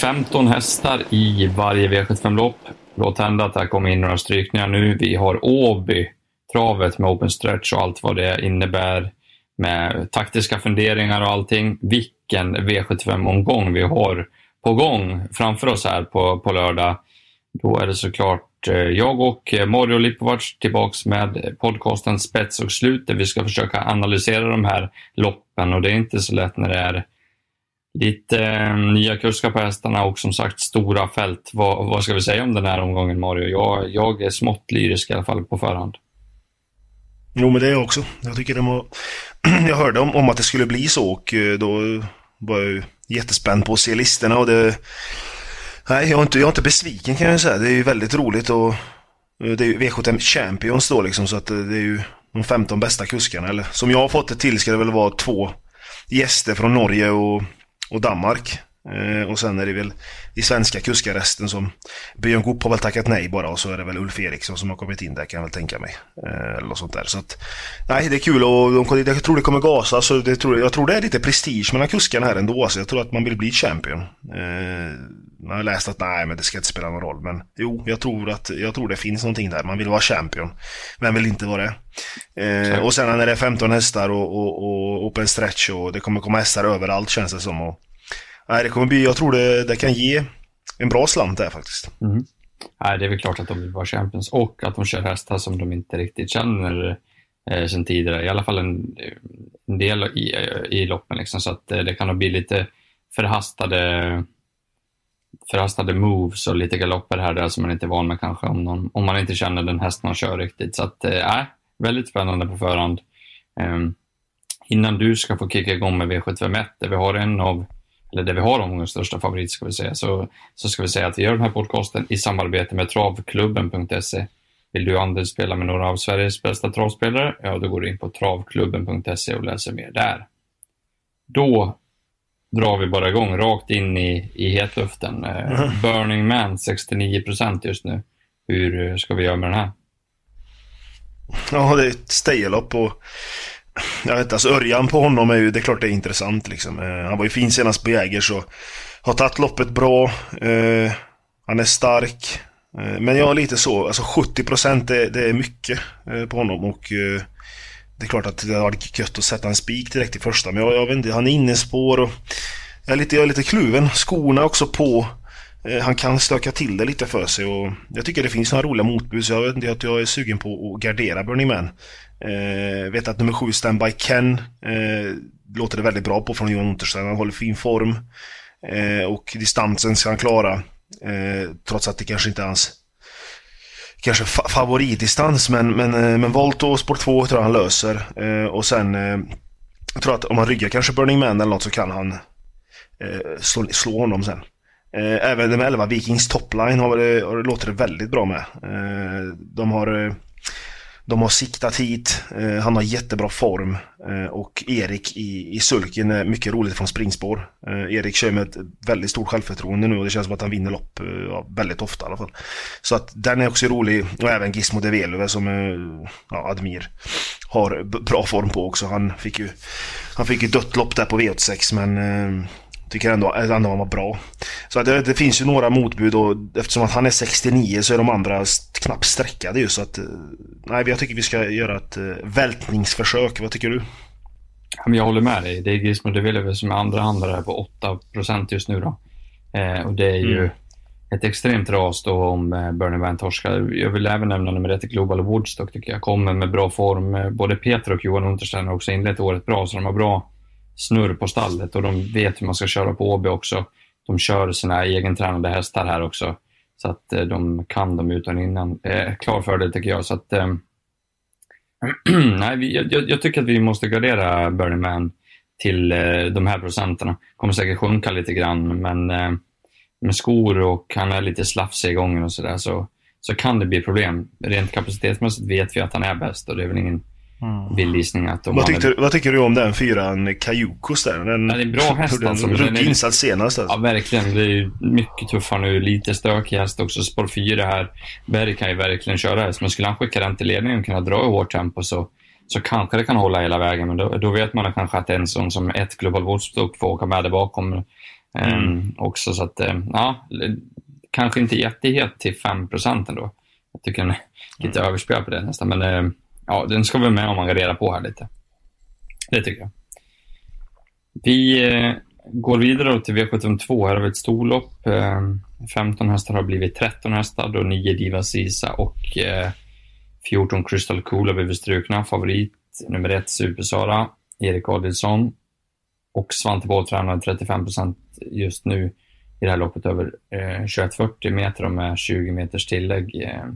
15 hästar i varje V75-lopp. Låt hända att det kommer in några strykningar nu. Vi har Åby, travet med open stretch och allt vad det innebär med taktiska funderingar och allting. Vilken V75-omgång vi har på gång framför oss här på, på lördag. Då är det såklart eh, jag och eh, Mario Lipovac tillbaks med podcasten Spets och slut där vi ska försöka analysera de här loppen och det är inte så lätt när det är lite eh, nya kuskar på hästarna och som sagt stora fält. Vad, vad ska vi säga om den här omgången Mario? Jag, jag är smått lyrisk i alla fall på förhand. Jo, men det är jag också. Jag tycker det var... jag hörde om, om att det skulle bli så och eh, då var jag jättespänd på att se listorna och det... Nej, jag är inte, jag är inte besviken kan jag säga. Det är ju väldigt roligt och eh, det är ju V75 Champions då liksom så att eh, det är ju de 15 bästa kuskarna. Eller som jag har fått det till ska det väl vara två gäster från Norge och, och Danmark. Eh, och sen är det väl i svenska kuskarresten som Björn Goop har väl tackat nej bara och så är det väl Ulf Eriksson som har kommit in där kan jag väl tänka mig. Eh, eller något sånt där. Så att, nej, det är kul och de, jag tror det kommer gasa. Så det, tror, jag tror det är lite prestige mellan kuskarna här ändå. Så jag tror att man vill bli champion. Eh, man har läst att nej, men det ska inte spela någon roll. Men jo, jag tror att jag tror det finns någonting där. Man vill vara champion. Vem vill inte vara det? Eh, och sen när det är 15 hästar och, och, och open stretch och det kommer komma hästar överallt känns det som. Och, Nej, det kommer bli, jag tror det, det kan ge en bra slant där faktiskt. Mm. Nej, det är väl klart att de vill vara champions och att de kör hästar som de inte riktigt känner eh, sen tidigare. I alla fall en, en del i, i loppen. Liksom, så att eh, det kan nog bli lite förhastade, förhastade moves och lite galopper här där som man inte är van med kanske om, någon, om man inte känner den häst man kör riktigt. Så att, eh, äh, väldigt spännande på förhand. Eh, innan du ska få kicka igång med V751, där vi har en av eller där vi har omgångens största favorit ska vi säga, så, så ska vi säga att vi gör den här podcasten i samarbete med travklubben.se. Vill du andelsspela med några av Sveriges bästa travspelare? Ja, då går du in på travklubben.se och läser mer där. Då drar vi bara igång rakt in i, i hetluften. Mm. Burning Man 69% just nu. Hur ska vi göra med den här? Ja, det är ett staylopp och jag vet inte, alltså Örjan på honom är ju, det är klart det är intressant liksom. Eh, han var ju fin senast på Jägers och har tagit loppet bra. Eh, han är stark. Eh, men jag har lite så, alltså 70% det, det är mycket eh, på honom och eh, det är klart att det hade varit gött att sätta en spik direkt i första. Men jag, jag vet inte, han är innespår och jag är lite, jag är lite kluven. Skorna också på. Eh, han kan stöka till det lite för sig och jag tycker det finns några roliga motbud så jag vet inte att jag är sugen på att gardera Burning Man. Eh, vet att nummer sju, Standby Ken, eh, låter det väldigt bra på från Johan Unterstein. Han håller fin form. Eh, och distansen ska han klara. Eh, trots att det kanske inte är hans kanske fa favoritdistans. Men, men, eh, men Volt och Sport 2 tror jag han löser. Eh, och sen eh, jag tror att om han ryggar kanske Burning Man eller något så kan han eh, slå, slå honom sen. Även de 11 Vikings topline har, har, låter det väldigt bra med. De har de har siktat hit, eh, han har jättebra form eh, och Erik i, i sulken är mycket roligt från springspår. Eh, Erik kör med ett väldigt stort självförtroende nu och det känns som att han vinner lopp eh, ja, väldigt ofta i alla fall. Så att den är också rolig och även Gizmo de Velove som eh, ja, Admir har bra form på också. Han fick ju, han fick ju dött lopp där på V86 men eh, Tycker ändå, ändå han var bra. Så det, det, finns ju några motbud och eftersom att han är 69 så är de andra knappt streckade ju så att... Eh, nej, jag tycker vi ska göra ett uh, vältningsförsök. Vad tycker du? Jag håller med dig. Det är Gizmo de Villeneuve som är andra handlare på 8% just nu då. Eh, och det är ju mm. ett extremt ras då om eh, Burning Man torskar. Jag vill även nämna nummer ett Global Woodstock tycker jag. Kommer med bra form. Både Peter och Johan Unterstein har också inlett året bra så de har bra snurr på stallet och de vet hur man ska köra på Åby också. De kör sina egentränade hästar här också. Så att eh, de kan dem utan innan. Eh, klar fördel tycker jag. Så att, eh, nej, vi, jag, jag, tycker att vi måste gardera Burning Man till eh, de här procenterna. Kommer säkert sjunka lite grann, men eh, med skor och han är lite slafsig i gången och sådär så, så kan det bli problem. Rent kapacitetsmässigt vet vi att han är bäst och det är väl ingen Mm. Vild gissning att de vad, tyckte, väl... vad tycker du om den fyran Kajukos där? Den, ja, det är en bra häst alltså. Ruggig insats senast alltså. Ja, verkligen. Det är mycket tuffare nu. Lite stökig häst också. Spår 4 här. Berg kan ju verkligen köra häst. Men skulle han skicka den till ledningen och kunna dra i hårt tempo så, så kanske det kan hålla hela vägen. Men då, då vet man kanske att en sån som ett Global Woodstock får åka med där bakom. Mm. också så att, ja, kanske inte jättehet till 5 ändå. Jag tycker den är lite mm. överspelad på det nästan, men ja, den ska vi med om man kan reda på här lite. Det tycker jag. Vi eh, går vidare till V752. Här har vi ett storlopp. Eh, 15 hästar har blivit 13 hästar, då 9 Diva Sisa och eh, 14 Crystal Cool har blivit strukna. Favorit nummer 1 Supersara, Erik Adielsson. Och Svante Boll tränar 35 procent just nu i det här loppet över eh, 2140 meter och med 20 meters tillägg. Eh.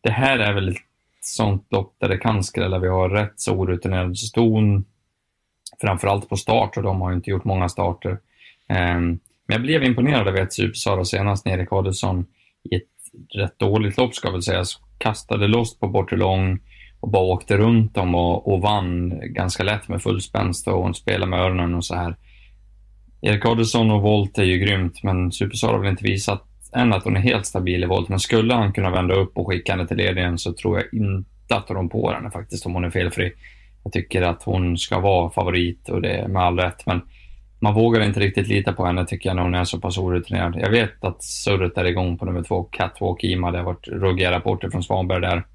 Det här är väl ett sånt lopp där det kan skrälla. Vi har rätt så orutinerad ston, framförallt på start och de har inte gjort många starter. Ehm, men jag blev imponerad av ett Supersara senast när Erik Adelsson i ett rätt dåligt lopp ska väl sägas kastade loss på bortre lång och bara åkte runt dem och, och vann ganska lätt med full spänst och hon spelade med öronen och så här. Erik Adelsson och Volt är ju grymt, men Superstar har väl inte visat än att hon är helt stabil i volt. Men skulle han kunna vända upp och skicka henne till ledningen så tror jag inte att de på henne faktiskt, om hon är felfri. Jag tycker att hon ska vara favorit och det med all rätt, men man vågar inte riktigt lita på henne tycker jag när hon är så pass orutinerad. Jag vet att surret är igång på nummer två, Catwalk Ima. Det har varit ruggiga rapporter från Svanberg där.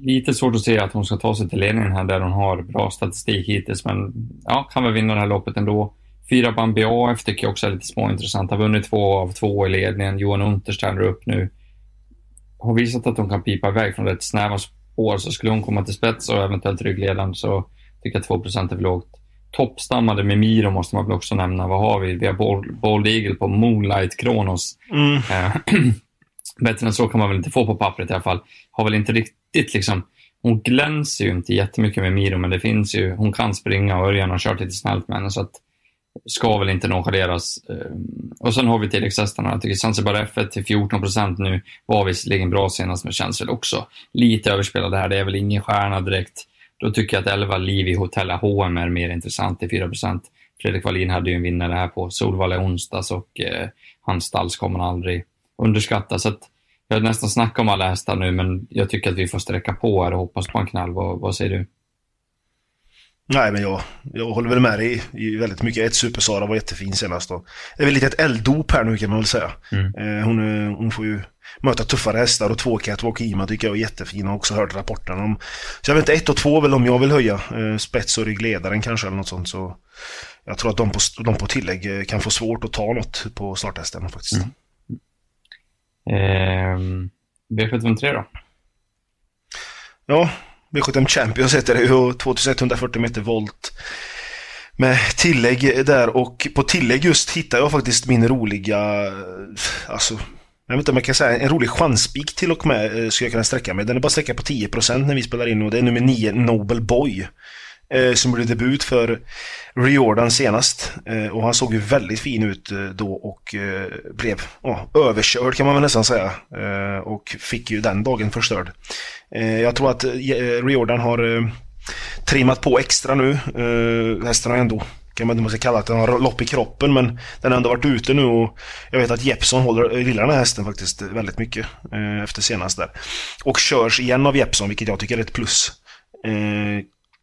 Lite svårt att se att hon ska ta sig till ledningen här där hon har bra statistik hittills, men ja, kan väl vinna det här loppet ändå. Fyra Bambi AF tycker jag också är lite småintressant. Har vunnit två av två i ledningen. Johan Unter ställer upp nu. Har visat att hon kan pipa iväg från rätt snäva spår, så skulle hon komma till spets och eventuellt ryggledaren så tycker jag 2% är för lågt toppstammade med Miro måste man väl också nämna. Vad har vi? Vi har Bold, Eagle på Moonlight Kronos. Mm. Eh, bättre än så kan man väl inte få på pappret i alla fall. Har väl inte riktigt liksom hon glänser ju inte jättemycket med Miro, men det finns ju, hon kan springa och Örjan har kört lite snällt med henne, så att ska väl inte nonchaleras. Ehm, och sen har vi tilläggshästarna. Jag tycker Zanzibar F1 till 14 procent nu var visserligen bra senast, men känns väl också lite överspelad här. Det är väl ingen stjärna direkt. Då tycker jag att 11 Liv i Hotella H&M är mer intressant till 4 procent. Fredrik Wallin hade ju en vinnare här på Solvalla onsdags och eh, hans stalls kommer aldrig underskatta. Så att jag har nästan snackat om alla hästar nu, men jag tycker att vi får sträcka på här och hoppas på en knall. Vad, vad säger du? Nej, men jag, jag håller väl med dig i väldigt mycket. Ett Super-Sara var jättefin senast. Då. Det är väl lite ett elddop här nu kan man väl säga. Mm. Eh, hon, hon får ju möta tuffare hästar och två Catwalk Ima tycker jag är jättefina. Också hört rapporterna om. Så jag vet inte, ett och två väl om jag vill höja. Eh, spets och ryggledaren kanske eller något sånt. Så jag tror att de på, de på tillägg eh, kan få svårt att ta något på starthästen faktiskt. Mm. Eh, V753 då? Ja, V75 Champions heter det ju och 2140 meter volt. Med tillägg där och på tillägg just hittar jag faktiskt min roliga, alltså jag vet inte om jag kan säga en rolig chanspik till och med eh, skulle jag kunna sträcka mig. Den är bara sträcka på 10% när vi spelar in och det är nummer 9 Noble Boy. Eh, som gjorde debut för Riordan senast. Eh, och han såg ju väldigt fin ut eh, då och blev oh, överkörd kan man väl nästan säga. Och fick ju den dagen förstörd. jag tror att Riordan har trimmat på extra nu. hästen har ändå kan man inte kalla att den har lopp i kroppen men den har ändå varit ute nu och jag vet att Jeppson håller, gillar den här hästen faktiskt väldigt mycket efter senast där. Och körs igen av Jeppson vilket jag tycker är ett plus.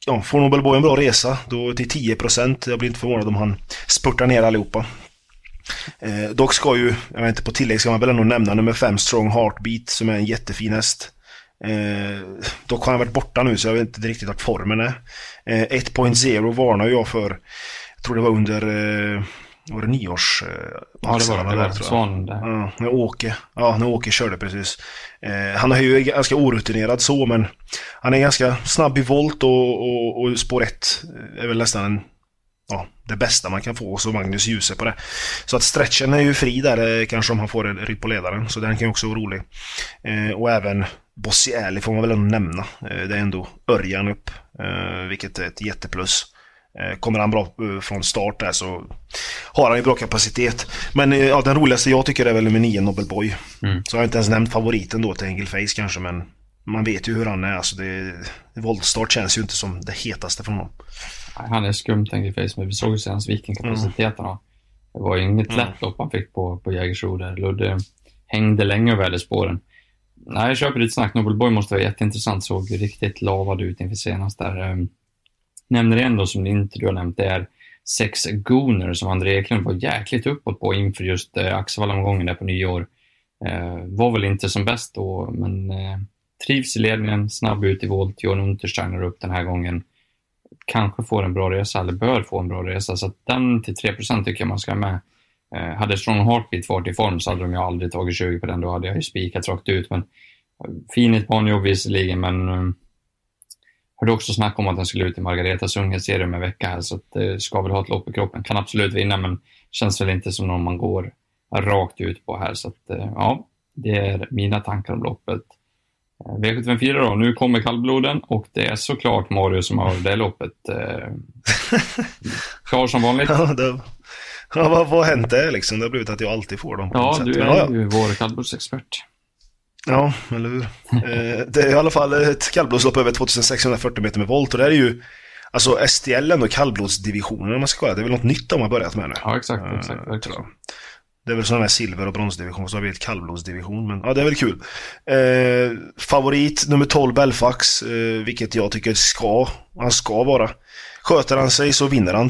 Ja, får Nobelboy en bra resa då till 10%. Jag blir inte förvånad om han spurtar ner allihopa. Eh, dock ska ju, jag vet inte, på tillägg ska man väl ändå nämna nummer 5 Strong Heartbeat som är en jättefin häst. Eh, dock har han varit borta nu så jag vet inte riktigt vart formen är. Eh, 1.0 varnar jag för tror det var under eh, var det nyårs... Eh, ja, det var det. Var Svan där. Ja, när Åke, ja, när Åke körde precis. Eh, han är ju ganska orutinerad så, men han är ganska snabb i volt och, och, och spår 1 är väl nästan en, ja, det bästa man kan få. Så Magnus Djuse på det. Så att stretchen är ju fri där, eh, kanske om han får en ryck på ledaren. Så den kan ju också vara rolig. Eh, och även Bossy Alley får man väl ändå nämna. Eh, det är ändå Örjan upp, eh, vilket är ett jätteplus. Eh, kommer han bra eh, från start där så har han ju bra kapacitet. Men eh, ja, den roligaste jag tycker är väl nummer 9, Nobel Boy. Mm. Så jag har inte ens nämnt favoriten då till Engelface kanske, men man vet ju hur han är. Alltså det, voltstart känns ju inte som det hetaste från honom. Han är skumt Engelface, men vi såg ju senast vilken kapacitet han har. Det var inget mm. lätt lopp han fick på, på Jägersro där. Ludde hängde länge över spåren. Nej, jag köper ditt snack. Nobel Boy måste vara jätteintressant. Såg riktigt lavad ut inför senast där. Nämner en då som inte du har nämnt, det är sex Gooner som André Eklund var jäkligt uppåt på inför just eh, Axevalla-omgången där på nyår. Eh, var väl inte som bäst då, men eh, trivs i ledningen, snabb ut i volt. Johan Untersteiner upp den här gången. Kanske får en bra resa, eller bör få en bra resa, så den till 3% tycker jag man ska ha med. Eh, hade Strong Heartbeat varit i form så hade de ju aldrig tagit 20 på den, då hade jag ju spikat rakt ut. Men, eh, fin i ett banjobb visserligen, men eh, hörde också snack om att den skulle ut i Margaretas unghetsserie om en vecka här, så att, det ska väl ha ett lopp i kroppen. Kan absolut vinna, men känns väl inte som någon man går rakt ut på här. Så att, ja, det är mina tankar om loppet. V754 då, nu kommer kallbloden och det är såklart Mario som har det loppet. Klar som vanligt. Ja, det, Ja, vad, vad har hänt där liksom? Det har blivit att jag alltid får dem. Ja, du är ja, ju vår kallblodsexpert. Ja, eller hur. eh, det är i alla fall ett kallblodslopp över 2640 meter med volt och det är ju Alltså STL och kallblodsdivisionen om man ska kolla. Det är väl något nytt de har börjat med nu. Ja, exakt. exakt, exakt. Det är väl sådana här silver och bronsdivision, så har vi ett kallblodsdivision. Men ja, det är väl kul. Eh, favorit nummer 12 Belfax, eh, vilket jag tycker ska, han ska vara. Sköter han sig så vinner han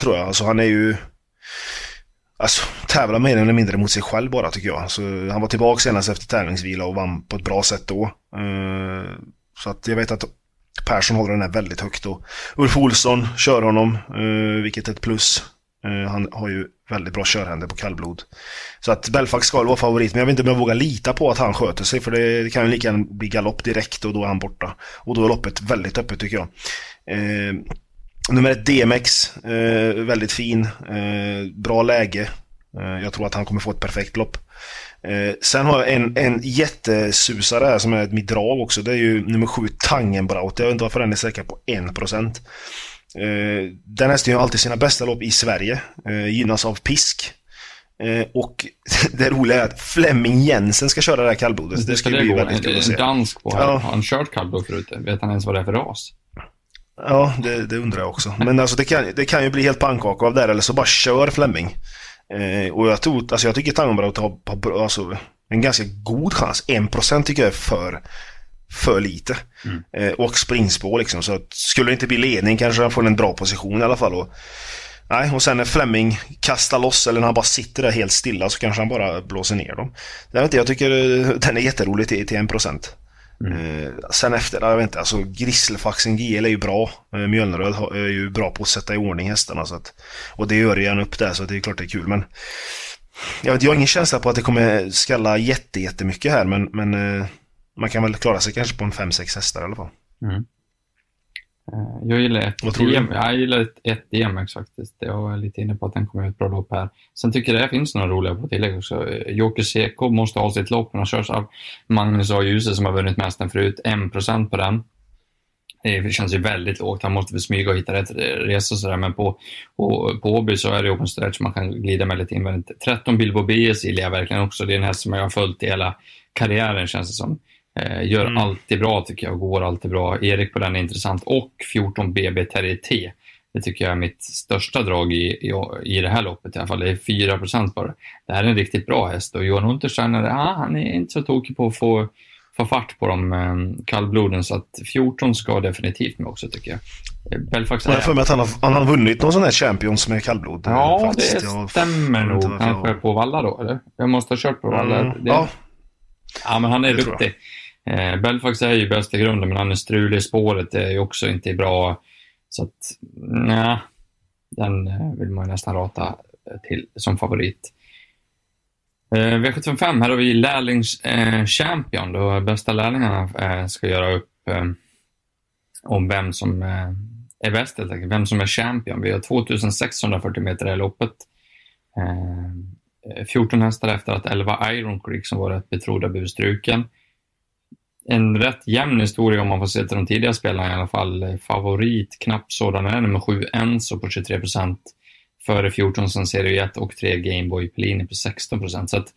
tror jag. Alltså han är ju... Alltså tävlar mer eller mindre mot sig själv bara tycker jag. Så han var tillbaka senast efter tävlingsvila och vann på ett bra sätt då. Uh, så att jag vet att Persson håller den här väldigt högt och Ulf Olsson kör honom, uh, vilket är ett plus. Uh, han har ju väldigt bra körhänder på kallblod. Så att Belfax ska vara favorit, men jag vet inte om jag vågar lita på att han sköter sig, för det, det kan ju lika gärna bli galopp direkt och då är han borta. Och då är loppet väldigt öppet tycker jag. Nummer ett DMX, eh, väldigt fin, eh, bra läge. Eh, jag tror att han kommer få ett perfekt lopp. Eh, sen har jag en, en jättesusare här som är mitt drag också. Det är ju nummer sju Tangenbraut. Jag vet inte varför den är säker på 1%. Eh, den hästen har alltid sina bästa lopp i Sverige. Eh, gynnas av pisk. Eh, och det roliga är att Flemming Jensen ska köra det här kallblodet. Det, det ska bli väldigt kul att se. En dansk på här. Ja. Har han kört kallblod förut? Vet han ens vad det är för ras? Ja, det, det, undrar jag också. Men alltså det kan, det kan ju bli helt pannkaka av det eller så bara kör Flemming. Eh, och jag tror, alltså jag tycker Tangenbraut har, har alltså, en ganska god chans. 1% tycker jag är för, för lite. Mm. Eh, och springspår liksom. Så skulle det inte bli ledning kanske han får en bra position i alla fall. Och, nej, och sen när Flemming kastar loss eller när han bara sitter där helt stilla så kanske han bara blåser ner dem. Jag, vet inte, jag tycker eh, den är jätterolig till, till 1%. Mm. Eh, sen efter, jag vet inte, alltså Grisselfaxen GL är ju bra. Eh, Mjölneröd är ju bra på att sätta i ordning hästarna. Så att, och det gör ju upp där så det är klart det är kul. Men jag, vet, jag har ingen känsla på att det kommer skalla jätte, jättemycket här men, men eh, man kan väl klara sig kanske på en 5-6 hästar i alla fall. Mm. Eh, jag gillar ett, DM, jag gillar ett, ett DMX faktiskt. Jag är lite inne på att den kommer ut bra lopp här. Sen tycker jag det finns några roliga på tillägg också. Joker Seko måste ha sitt lopp. Han körs av Magnus A. Djuse som har vunnit mästaren förut. 1% på den. Det känns ju väldigt lågt. Han måste väl smyga och hitta rätt resa och sådär. Men på, på, på Åby så är det open stretch man kan glida med lite invändigt. 13 Bilbo BS gillar jag verkligen också. Det är en häst som jag har följt i hela karriären känns det som. Eh, gör mm. alltid bra tycker jag, går alltid bra. Erik på den är intressant och 14 BB Terry T. Det tycker jag är mitt största drag i, i, i det här loppet i alla fall. Det är 4% bara. Det här är en riktigt bra häst och Johan Untersteiner, ah, han är inte så tokig på att få, få fart på de um, kallbloden så att 14 ska definitivt med också tycker jag. Eh, jag har för mig att han har, han har vunnit någon sån här Champions med kallblod. Ja, faktiskt. det stämmer nog. Kanske på Valla då, eller? Jag måste ha kört på Valla. Mm, det... ja. ja, men han är duktig. Eh, Belfax är ju bäst i grunden, men han är strulig i spåret. Det är ju också inte bra. Så att, nej, den eh, vill man ju nästan rata eh, till som favorit. Eh, V755, här har vi lärlings eh, champion. Då bästa lärlingarna eh, ska göra upp eh, om vem som eh, är bäst helt enkelt, vem som är champion. Vi har 2640 meter i loppet. Eh, 14 hästar efter att 11 Iron Creek som var rätt betrodda blev struken en rätt jämn historia om man får se till de tidiga spelarna i alla fall. Eh, favorit, knappt sådan, är nummer 7 Enzo på 23 procent. Före 14 som Serie 1 och 3 Gameboy Pellini på 16 procent. Så att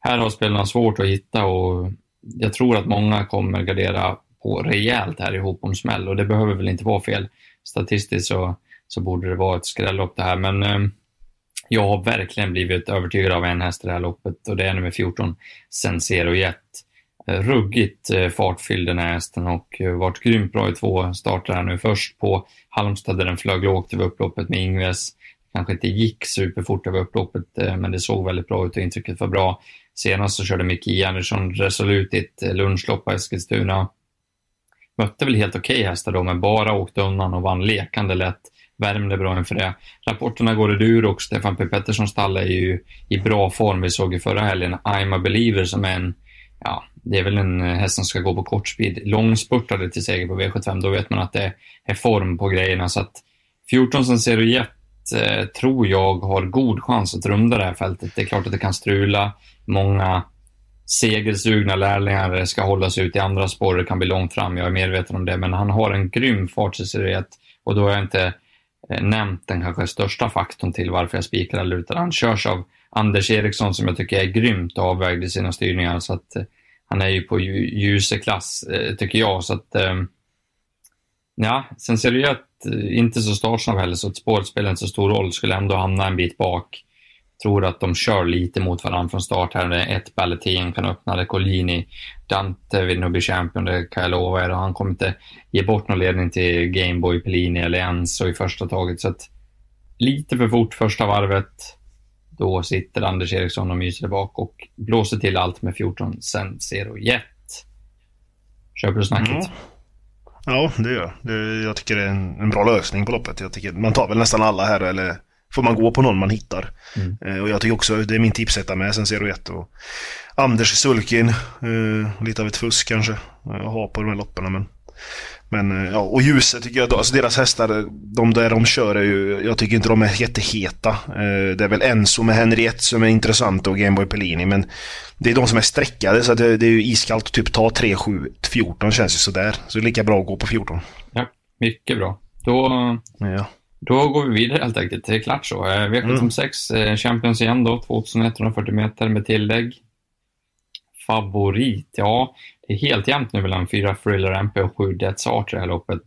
här har spelarna svårt att hitta och jag tror att många kommer gardera på rejält här ihop om smäll och det behöver väl inte vara fel. Statistiskt så, så borde det vara ett skrällopp det här, men eh, jag har verkligen blivit övertygad av en häst i det här loppet och det är nummer 14, Sensero Jet. Eh, ruggigt eh, fartfylld den här hästen och eh, varit grymt bra i två starter här nu. Först på Halmstad där den flög lågt över upploppet med Ingves. Kanske inte gick superfort över upploppet, men det såg väldigt bra ut och intrycket var bra. Senast så körde Micke Andersson resolut i ett lunchlopp på Eskilstuna. Mötte väl helt okej okay hästar då, men bara åkte undan och vann lekande lätt. Värmde bra inför det. Rapporterna går i dur och Stefan P. Petterssons stall är ju i bra form. Vi såg ju förra helgen I'm a believer som är en ja, det är väl en eh, häst som ska gå på kortspid. Långspurtade till seger på V75, då vet man att det är form på grejerna. Så att 14 som ser Jet eh, tror jag har god chans att runda det här fältet. Det är klart att det kan strula. Många segersugna lärlingar ska hålla sig ut i andra spår. Det kan bli långt fram, jag är medveten om det. Men han har en grym fart i och då har jag inte eh, nämnt den kanske största faktorn till varför jag spikar eller utan han körs av Anders Eriksson som jag tycker är grymt avvägd i sina styrningar. Så att, eh, han är ju på ljuseklass, eh, tycker jag. Så att, eh, ja, sen ser det ju att eh, inte så startsnabb heller, så att spåret spelar inte så stor roll. Skulle ändå hamna en bit bak. Tror att de kör lite mot varandra från start här. Ett Balletin kan öppna det, Collini. Dante vill nog bli champion, det kan jag lova er. Han kommer inte ge bort någon ledning till Gameboy, Pellini eller Enzo i första taget. Så att lite för fort första varvet. Då sitter Anders Eriksson och myser bak och blåser till allt med 14 sen Zero Jet. Köper du snacket? Mm. Ja, det gör jag. Jag tycker det är en, en, bra lösning på loppet. Jag tycker, man tar väl nästan alla här eller får man gå på någon man hittar. Mm. Eh, och jag tycker också, det är min tipsetta med sen Zero Jet och Anders Sulkin. Eh, lite av ett fusk kanske. Jag har på de här loppen men men eh, ja, och ljuset tycker jag, alltså deras hästar, de där de kör är ju, jag tycker inte de är jätteheta. Eh, det är väl Enzo med Henriette som är intressant och Gameboy Pellini, men det är de som är streckade så det, det, är ju iskallt typ ta 3, 7, 14 känns ju sådär. Så det är lika bra att gå på 14. Ja, mycket bra. Då, ja. då går vi vidare helt enkelt. Det är klart så. V76 mm. Champions igen då, 2140 meter med tillägg. Favorit, ja det är helt jämnt nu mellan fyra Thriller MP och sju Death's Art i det här loppet.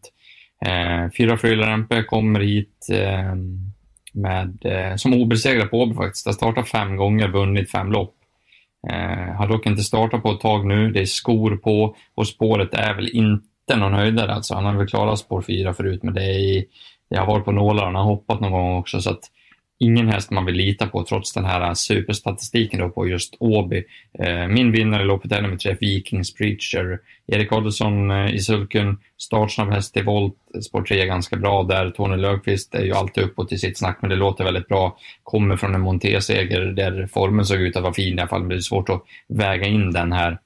Eh, fyra Thriller MP kommer hit eh, med, eh, som obesegrad på Åby faktiskt. Har startat fem gånger, vunnit fem lopp. Eh, har dock inte startat på ett tag nu. Det är skor på och spåret är väl inte någon höjdare alltså. Han har väl klarat spår fyra förut, men det, är, det har varit på nålar. Han har hoppat någon gång också, så att ingen häst man vill lita på trots den här superstatistiken då på just Åby. Eh, min vinnare i loppet är nummer tre, Vikings Preacher. Erik Adelsson eh, i sulken, startsnabb häst i volt, spår 3 ganska bra där. Tony Löfqvist är ju alltid uppåt i sitt snack, men det låter väldigt bra. Kommer från en Monté-seger där formen såg ut att vara fin i alla fall, men det är svårt att väga in den här.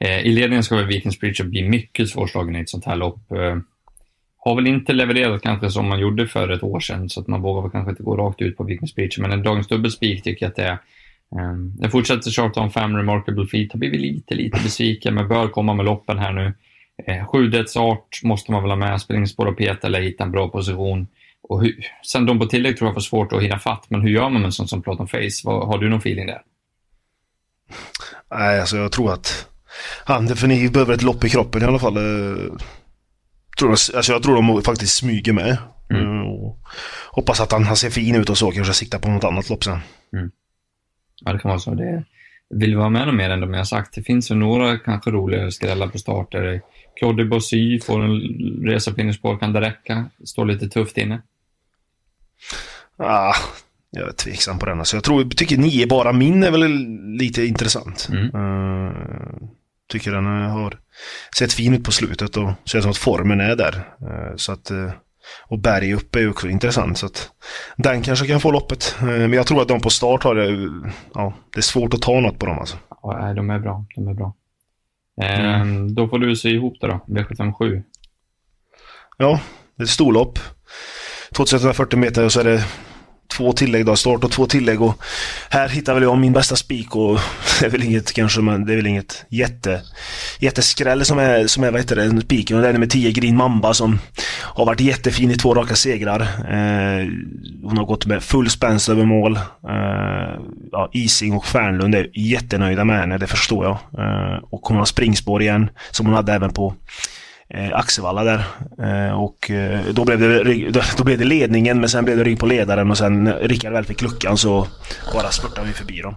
Eh, I ledningen ska väl Vikings Preacher bli mycket svårslagen i ett sånt här lopp eh, har väl inte levererat kanske som man gjorde för ett år sedan, så att man vågar väl kanske inte gå rakt ut på Vikings Speech. Men en dagens dubbelspik tycker jag att det är. Ehm, um, jag fortsätter tjata om fem Remarkable Feet, har blivit lite, lite besviken, men bör komma med loppen här nu. Eh, Sjudets art måste man väl ha med, springspår och peta eller hitta en bra position. Och hur, sen de på tillägg tror jag får svårt att hinna fatt, men hur gör man med en sån som Platon Face? Vad, har du någon feeling där? Nej, alltså jag tror att han definitivt behöver ett lopp i kroppen i alla fall. Eh, Tror, alltså jag tror de faktiskt smyger med. Mm. Eh, och hoppas att han, ser fin ut och så, kanske siktar på något annat lopp sen. Mm. Ja, det kan vara så. Det vill vara med något mer än de jag sagt. Det finns ju några kanske roligare skrällar på starter. Claude Bossy får en resa på innerspår, kan det räcka? Står lite tufft inne. Ah, jag är tveksam på den. Alltså jag tror, tycker nio bara min är väl lite intressant. Mm. Uh, tycker den har sett fin ut på slutet och känns som att formen är där. Eh, så att, eh, och berg uppe är också intressant. Så att den kanske kan få loppet. Eh, men jag tror att de på start har det, ja, det är svårt att ta något på dem alltså. Ja, de är bra. De är bra. Mm. Då får du se ihop det då, V757. Ja, det är ett storlopp. 2140 meter och så är det två tillägg då, start och två tillägg och här hittar väl jag min bästa spik och det är väl inget kanske, men det är väl inget jätte, jätteskräll som är, som är vad heter det, spiken och det är nummer 10 Green Mamba som har varit jättefin i två raka segrar. Eh, hon har gått med full spänst över mål. Eh, ja, Ising och Fernlund är jättenöjda med henne, det förstår jag. Eh, och hon har springspår igen som hon hade även på eh, Axevalla där. Eh, och eh, då, blev det, då blev det ledningen men sen blev det rygg på ledaren och sen när Rickard väl fick luckan så bara spurtade vi förbi dem.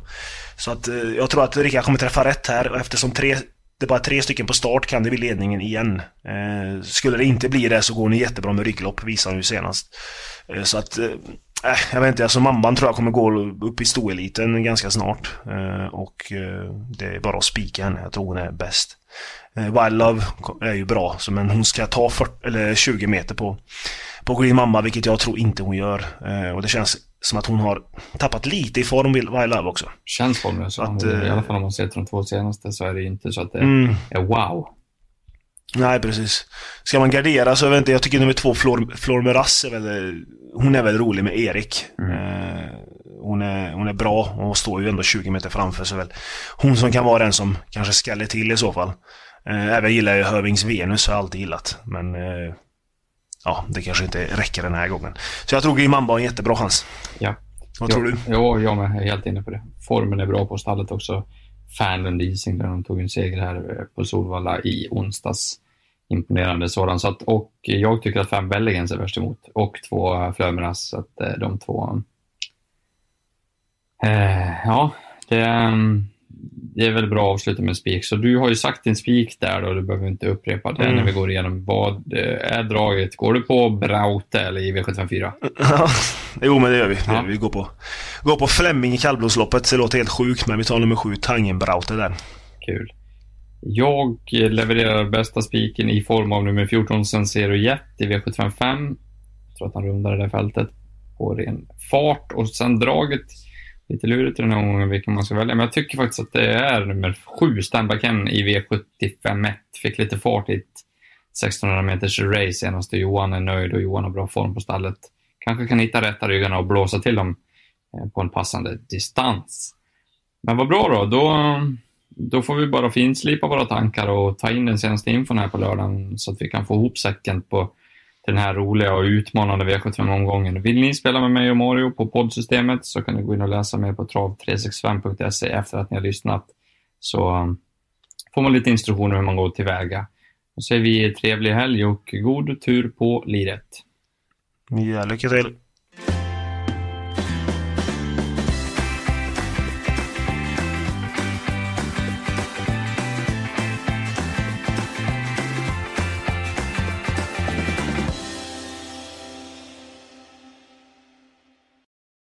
Så att eh, jag tror att Rickard kommer träffa rätt här och eftersom tre, det är bara tre stycken på start kan det bli ledningen igen. Eh, skulle det inte bli det så går ni jättebra med rygglopp, visar han ju senast. Eh, så att Äh, jag vet inte, alltså mamman tror jag kommer gå upp i stoeliten ganska snart. Eh, och eh, det är bara att spika henne, jag tror hon är bäst. Eh, Wild Love är ju bra, så, men hon ska ta 40, eller 20 meter på, på Green Mamma, vilket jag tror inte hon gör. Eh, och det känns som att hon har tappat lite i form, Wild Love också. Känns formlös. Att, I alla fall om man ser till de två senaste så är det inte så att det mm. är wow. Nej, precis. Ska man gardera så jag vet inte, jag tycker nummer två, Flor, Flor Meras, är väl, hon är väl rolig med Erik. Mm. Eh, hon, är, hon är bra och står ju ändå 20 meter framför så väl hon som kan vara den som kanske skäller till i så fall. Eh, även gillar jag Hövings Venus, har jag alltid gillat. Men eh, ja, det kanske inte räcker den här gången. Så jag tror Grim Mamba har en jättebra chans. Ja. Vad tror du? Ja, jag med. Jag är helt inne på det. Formen är bra på stallet också. Fanlund Ising där de tog en seger här eh, på Solvalla i onsdags. Imponerande sådan. Så att, och jag tycker att fem Belligens är värst emot. Och två Flömeras. Så att eh, de två... Eh, ja, det, mm, det är väl bra att avsluta med spik. Så du har ju sagt din spik där då, du behöver inte upprepa det mm. när vi går igenom. Vad är draget? Går du på Braute eller i V754? Ja, jo men det gör vi. Ja. Vi går på, går på Flemming i kallblodsloppet. Det låter helt sjukt men vi tar nummer sju, Tangen Braute där. Kul. Jag levererar bästa spiken i form av nummer 14, Sensero Jet i V755. Jag tror att han rundar det där fältet på ren fart och sen draget lite lurigt den här omgången vilken man ska välja. Men jag tycker faktiskt att det är nummer sju, Stanbacken i V75 1. Fick lite fart i ett 1600 meters race senast och Johan är nöjd och Johan har bra form på stallet. Kanske kan hitta rätta ryggarna och blåsa till dem eh, på en passande distans. Men vad bra då. Då, då får vi bara finslipa våra tankar och ta in den senaste infon här på lördagen så att vi kan få ihop säcken på den här roliga och utmanande V75-omgången. Vill ni spela med mig och Mario på poddsystemet så kan ni gå in och läsa mer på trav365.se efter att ni har lyssnat. Så um, får man lite instruktioner hur man går tillväga. Då säger vi trevlig helg och god tur på liret. Ja, lycka till!